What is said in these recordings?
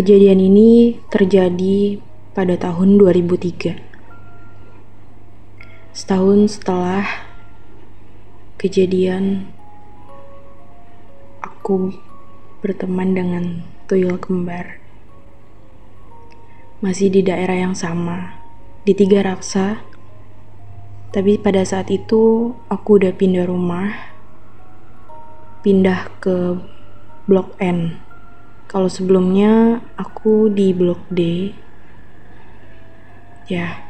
Kejadian ini terjadi pada tahun 2003. Setahun setelah kejadian aku berteman dengan tuyul kembar. Masih di daerah yang sama, di Tiga Raksa. Tapi pada saat itu aku udah pindah rumah, pindah ke Blok N kalau sebelumnya aku di blok D, ya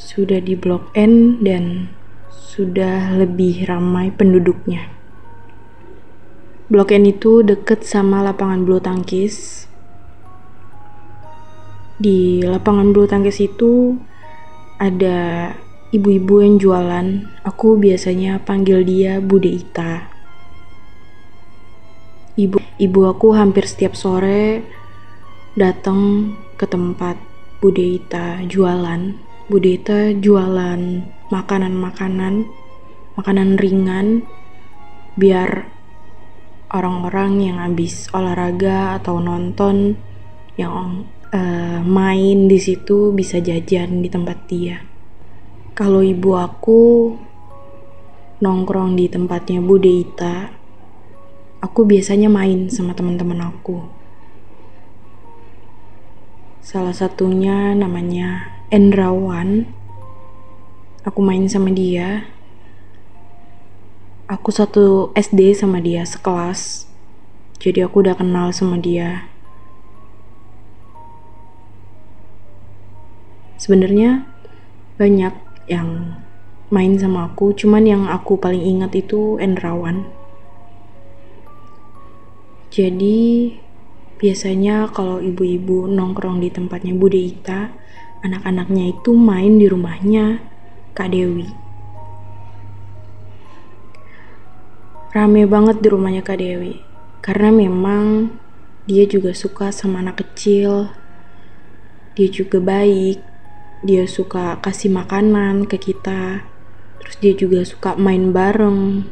sudah di blok N dan sudah lebih ramai penduduknya. Blok N itu deket sama lapangan bulu tangkis. Di lapangan bulu tangkis itu ada ibu-ibu yang jualan. Aku biasanya panggil dia Bude Ita. Ibu Ibu aku hampir setiap sore datang ke tempat Budeita jualan. Budeita jualan makanan-makanan, makanan ringan biar orang-orang yang habis olahraga atau nonton yang uh, main di situ bisa jajan di tempat dia. Kalau ibu aku nongkrong di tempatnya Budeita, aku biasanya main sama teman-teman aku. Salah satunya namanya Endrawan. Aku main sama dia. Aku satu SD sama dia sekelas. Jadi aku udah kenal sama dia. Sebenarnya banyak yang main sama aku, cuman yang aku paling ingat itu Endrawan. Jadi biasanya kalau ibu-ibu nongkrong di tempatnya Bude Ita, anak-anaknya itu main di rumahnya Kak Dewi. Rame banget di rumahnya Kak Dewi, karena memang dia juga suka sama anak kecil, dia juga baik, dia suka kasih makanan ke kita, terus dia juga suka main bareng,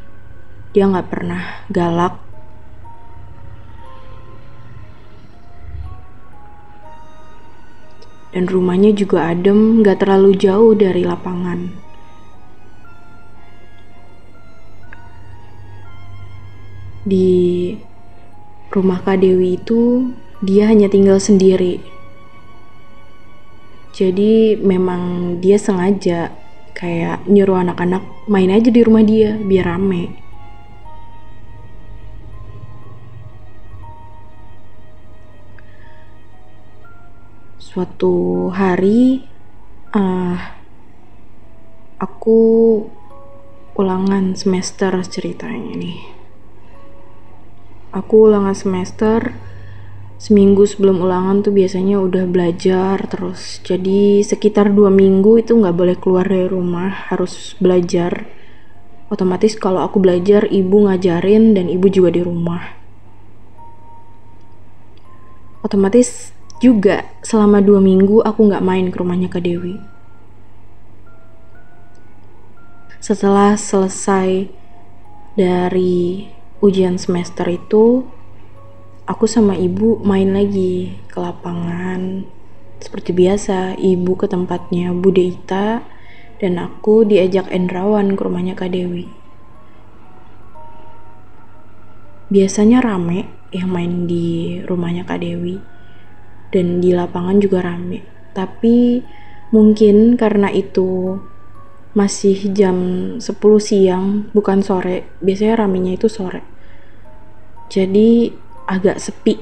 dia nggak pernah galak dan rumahnya juga adem, gak terlalu jauh dari lapangan. Di rumah Kak Dewi itu, dia hanya tinggal sendiri. Jadi memang dia sengaja kayak nyuruh anak-anak main aja di rumah dia biar rame. Suatu hari uh, aku ulangan semester ceritanya nih. Aku ulangan semester seminggu sebelum ulangan tuh biasanya udah belajar terus. Jadi sekitar dua minggu itu nggak boleh keluar dari rumah harus belajar. Otomatis kalau aku belajar ibu ngajarin dan ibu juga di rumah. Otomatis juga selama dua minggu aku nggak main ke rumahnya ke Dewi. Setelah selesai dari ujian semester itu, aku sama ibu main lagi ke lapangan. Seperti biasa, ibu ke tempatnya Bude Ita dan aku diajak Endrawan ke rumahnya Kak Dewi. Biasanya rame yang main di rumahnya Kak Dewi dan di lapangan juga rame. Tapi mungkin karena itu masih jam 10 siang, bukan sore. Biasanya ramenya itu sore. Jadi agak sepi.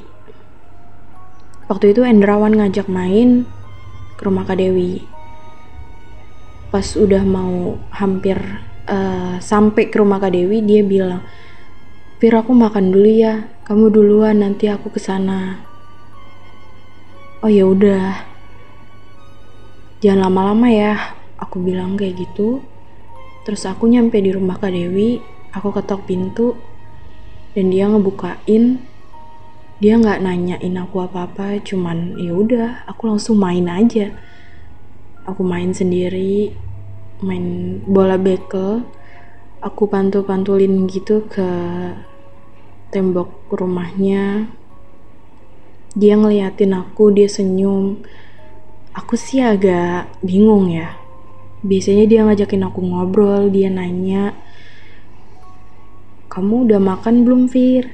Waktu itu Endrawan ngajak main ke rumah Kak Dewi. Pas udah mau hampir uh, sampai ke rumah Kak Dewi, dia bilang, "Fir, aku makan dulu ya. Kamu duluan, nanti aku ke sana." Oh ya udah. Jangan lama-lama ya. Aku bilang kayak gitu. Terus aku nyampe di rumah Kak Dewi. Aku ketok pintu. Dan dia ngebukain. Dia nggak nanyain aku apa-apa. Cuman ya udah aku langsung main aja. Aku main sendiri. Main bola bekel. Aku pantul-pantulin gitu ke tembok rumahnya dia ngeliatin aku dia senyum. Aku sih agak bingung ya. Biasanya dia ngajakin aku ngobrol dia nanya kamu udah makan belum Fir?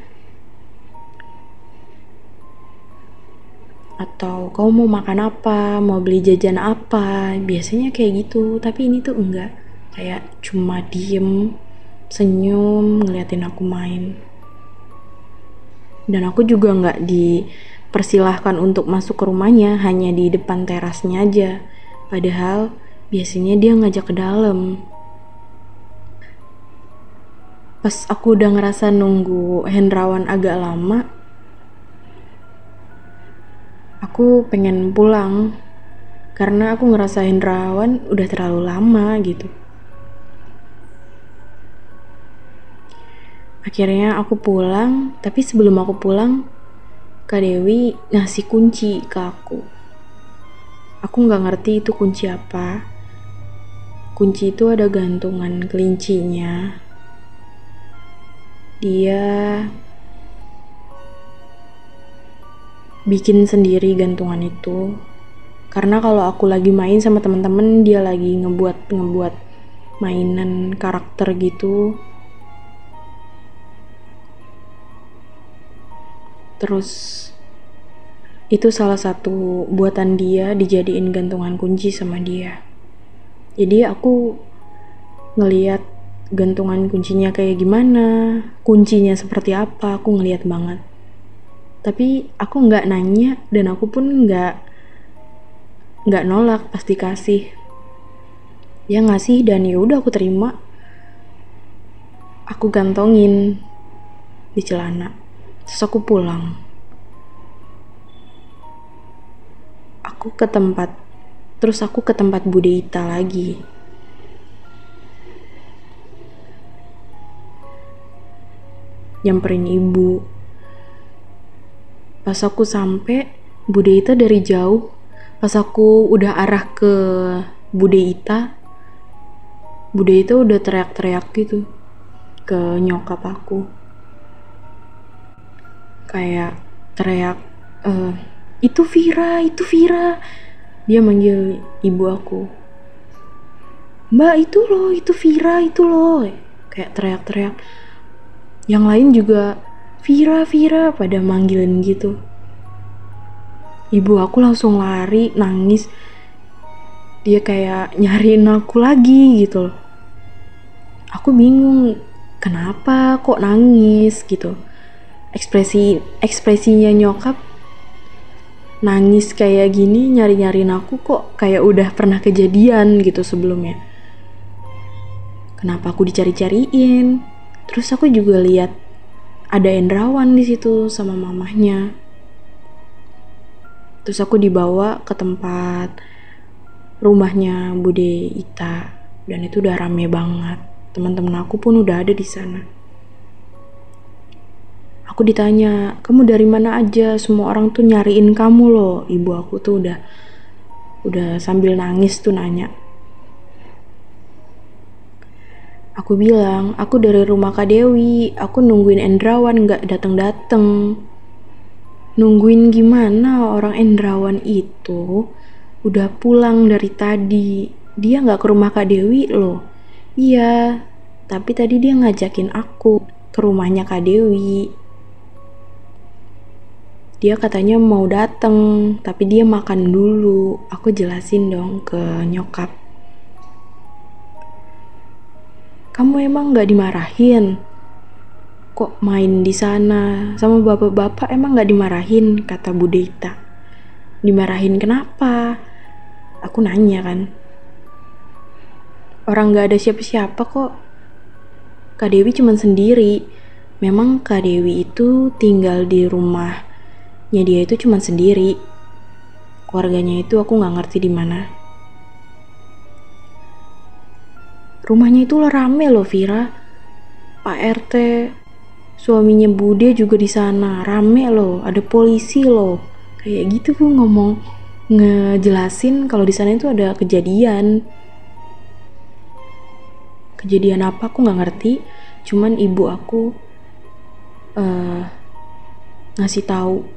Atau kamu mau makan apa? Mau beli jajan apa? Biasanya kayak gitu tapi ini tuh enggak. Kayak cuma diem senyum ngeliatin aku main. Dan aku juga nggak dipersilahkan untuk masuk ke rumahnya hanya di depan terasnya aja. Padahal biasanya dia ngajak ke dalam. Pas aku udah ngerasa nunggu Hendrawan agak lama aku pengen pulang. Karena aku ngerasa Hendrawan udah terlalu lama gitu. Akhirnya aku pulang, tapi sebelum aku pulang, Kak Dewi ngasih kunci ke aku. Aku nggak ngerti itu kunci apa. Kunci itu ada gantungan kelincinya. Dia bikin sendiri gantungan itu karena kalau aku lagi main sama teman-teman dia lagi ngebuat ngebuat mainan karakter gitu terus itu salah satu buatan dia dijadiin gantungan kunci sama dia. Jadi aku ngeliat gantungan kuncinya kayak gimana kuncinya seperti apa aku ngeliat banget. Tapi aku nggak nanya dan aku pun nggak nggak nolak pasti kasih. Ya ngasih dan ya udah aku terima. Aku gantongin di celana terus aku pulang. Aku ke tempat terus aku ke tempat Bude Ita lagi. Nyamperin ibu. Pas aku sampai Bude Ita dari jauh. Pas aku udah arah ke Bude Ita udah teriak-teriak gitu ke nyokap aku kayak teriak e, itu Vira itu Vira dia manggil ibu aku mbak itu loh itu Vira itu loh kayak teriak-teriak yang lain juga Vira, Vira pada manggilin gitu. Ibu aku langsung lari, nangis. Dia kayak nyariin aku lagi gitu loh. Aku bingung, kenapa kok nangis gitu. Ekspresi ekspresinya nyokap nangis kayak gini nyari-nyariin aku kok kayak udah pernah kejadian gitu sebelumnya. Kenapa aku dicari-cariin? Terus aku juga lihat ada Endrawan di situ sama mamahnya. Terus aku dibawa ke tempat rumahnya Bude Ita dan itu udah rame banget. Teman-teman aku pun udah ada di sana. Aku ditanya, "Kamu dari mana aja? Semua orang tuh nyariin kamu loh." Ibu aku tuh udah udah sambil nangis tuh nanya, Aku bilang, aku dari rumah Kak Dewi, aku nungguin Endrawan gak dateng-dateng. Nungguin gimana orang Endrawan itu udah pulang dari tadi. Dia gak ke rumah Kak Dewi loh. Iya, tapi tadi dia ngajakin aku ke rumahnya Kak Dewi. Dia katanya mau dateng, tapi dia makan dulu. Aku jelasin dong ke nyokap kamu emang gak dimarahin? Kok main di sana sama bapak-bapak emang gak dimarahin? Kata Bu Dita. Dimarahin kenapa? Aku nanya kan. Orang gak ada siapa-siapa kok. Kak Dewi cuma sendiri. Memang Kak Dewi itu tinggal di rumahnya dia itu cuma sendiri. Keluarganya itu aku gak ngerti di mana. Rumahnya itu rame loh Vira. Pak RT, suaminya Bude juga di sana. Rame loh, ada polisi loh. Kayak gitu bu ngomong ngejelasin kalau di sana itu ada kejadian. Kejadian apa aku nggak ngerti. Cuman ibu aku uh, ngasih tahu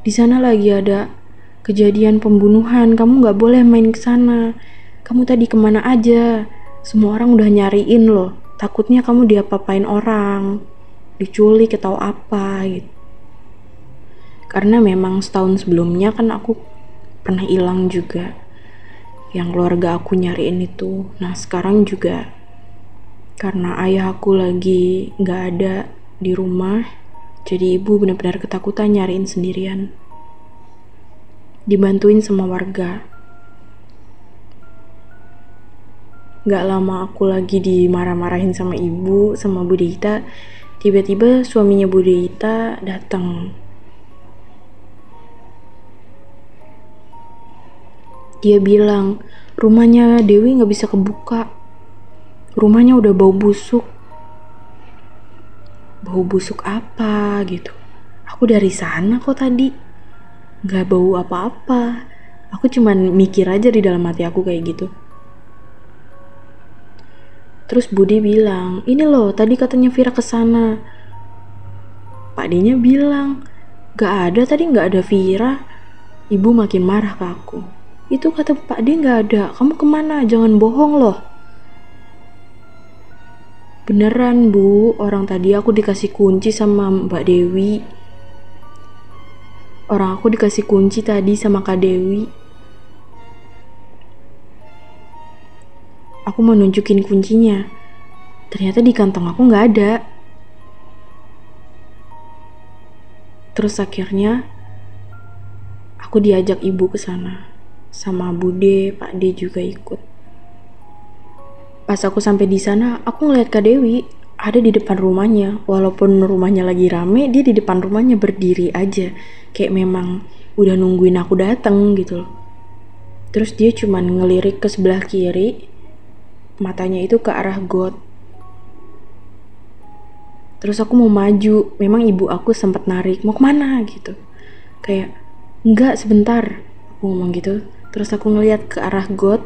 di sana lagi ada kejadian pembunuhan. Kamu nggak boleh main ke sana. Kamu tadi ke mana aja? Semua orang udah nyariin loh. Takutnya kamu diapa-apain orang diculik atau apa gitu. Karena memang setahun sebelumnya kan aku pernah hilang juga. Yang keluarga aku nyariin itu. Nah sekarang juga karena ayah aku lagi nggak ada di rumah jadi ibu benar-benar ketakutan nyariin sendirian dibantuin sama warga Gak lama aku lagi dimarah-marahin sama ibu, sama Bu Dita. Tiba-tiba suaminya Bu Dita datang Dia bilang, rumahnya Dewi nggak bisa kebuka. Rumahnya udah bau busuk. Bau busuk apa gitu? Aku dari sana kok tadi. Nggak bau apa-apa. Aku cuman mikir aja di dalam hati aku kayak gitu. Terus Budi bilang, ini loh tadi katanya Vira ke sana. Pak D-nya bilang, gak ada tadi gak ada Vira. Ibu makin marah ke aku. Itu kata Pak D nggak ada. Kamu ke mana? Jangan bohong loh. Beneran bu, orang tadi aku dikasih kunci sama Mbak Dewi. Orang aku dikasih kunci tadi sama Kak Dewi. Aku mau nunjukin kuncinya. Ternyata di kantong aku nggak ada. Terus akhirnya aku diajak ibu ke sana sama Bude, Pak D juga ikut. Pas aku sampai di sana, aku ngeliat Kak Dewi ada di depan rumahnya. Walaupun rumahnya lagi rame, dia di depan rumahnya berdiri aja. Kayak memang udah nungguin aku datang gitu loh. Terus dia cuman ngelirik ke sebelah kiri, matanya itu ke arah got. Terus aku mau maju, memang ibu aku sempat narik, mau ke mana gitu. Kayak, enggak sebentar, aku ngomong gitu terus aku ngeliat ke arah got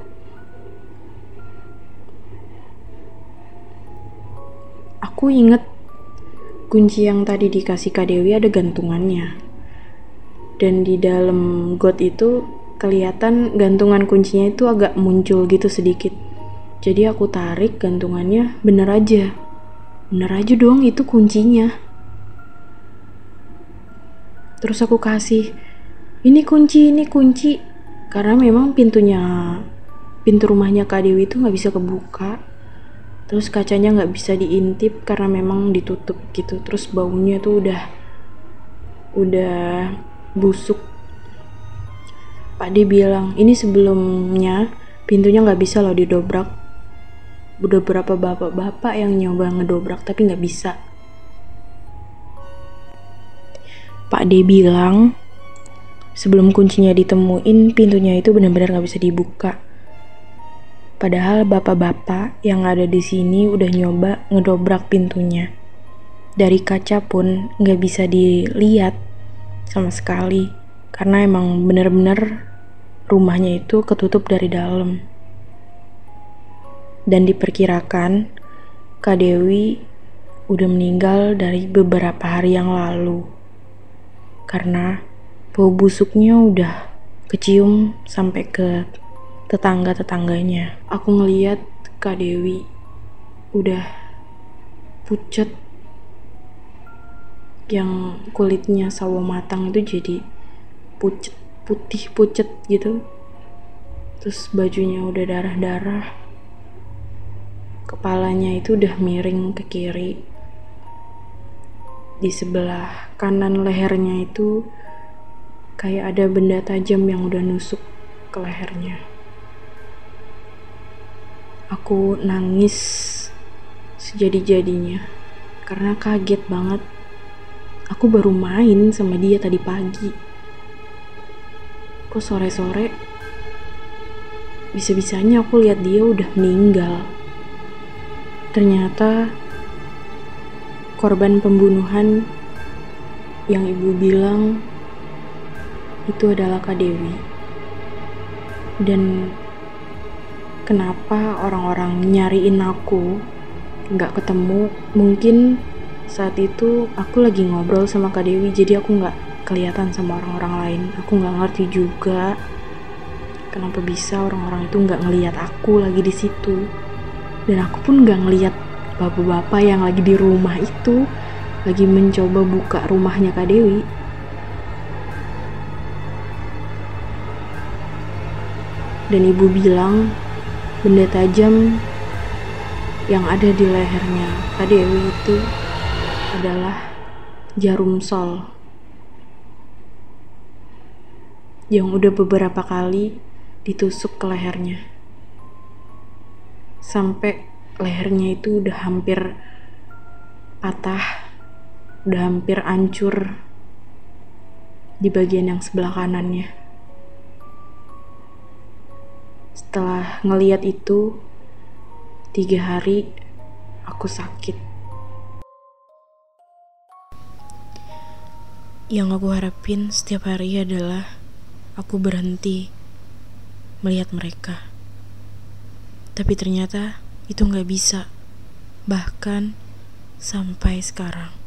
aku inget kunci yang tadi dikasih Kak Dewi ada gantungannya. Dan di dalam got itu kelihatan gantungan kuncinya itu agak muncul gitu sedikit. Jadi aku tarik gantungannya bener aja. Bener aja dong itu kuncinya. Terus aku kasih ini kunci ini kunci. Karena memang pintunya pintu rumahnya Kak Dewi itu nggak bisa kebuka terus kacanya nggak bisa diintip karena memang ditutup gitu. Terus baunya tuh udah udah busuk. Pak D bilang ini sebelumnya pintunya nggak bisa loh didobrak. Udah berapa bapak-bapak yang nyoba ngedobrak tapi nggak bisa. Pak D bilang Sebelum kuncinya ditemuin, pintunya itu benar-benar gak bisa dibuka. Padahal bapak-bapak yang ada di sini udah nyoba ngedobrak pintunya. Dari kaca pun gak bisa dilihat sama sekali. Karena emang bener-bener rumahnya itu ketutup dari dalam. Dan diperkirakan Kak Dewi udah meninggal dari beberapa hari yang lalu. Karena bau busuknya udah kecium sampai ke tetangga-tetangganya. Aku ngeliat Kak Dewi udah pucat yang kulitnya sawo matang itu jadi pucet putih pucet gitu terus bajunya udah darah-darah kepalanya itu udah miring ke kiri di sebelah kanan lehernya itu kayak ada benda tajam yang udah nusuk ke lehernya. Aku nangis sejadi-jadinya karena kaget banget. Aku baru main sama dia tadi pagi. Kok sore-sore bisa-bisanya aku lihat dia udah meninggal. Ternyata korban pembunuhan yang ibu bilang itu adalah Kak Dewi. Dan kenapa orang-orang nyariin aku? Nggak ketemu? Mungkin saat itu aku lagi ngobrol sama Kak Dewi, jadi aku nggak kelihatan sama orang-orang lain. Aku nggak ngerti juga kenapa bisa orang-orang itu nggak ngelihat aku lagi di situ. Dan aku pun nggak ngelihat bapak-bapak yang lagi di rumah itu lagi mencoba buka rumahnya Kak Dewi. Dan ibu bilang benda tajam yang ada di lehernya. Kak Dewi itu adalah jarum sol. Yang udah beberapa kali ditusuk ke lehernya. Sampai lehernya itu udah hampir patah udah hampir hancur di bagian yang sebelah kanannya setelah ngeliat itu tiga hari aku sakit yang aku harapin setiap hari adalah aku berhenti melihat mereka. Tapi ternyata itu nggak bisa, bahkan sampai sekarang.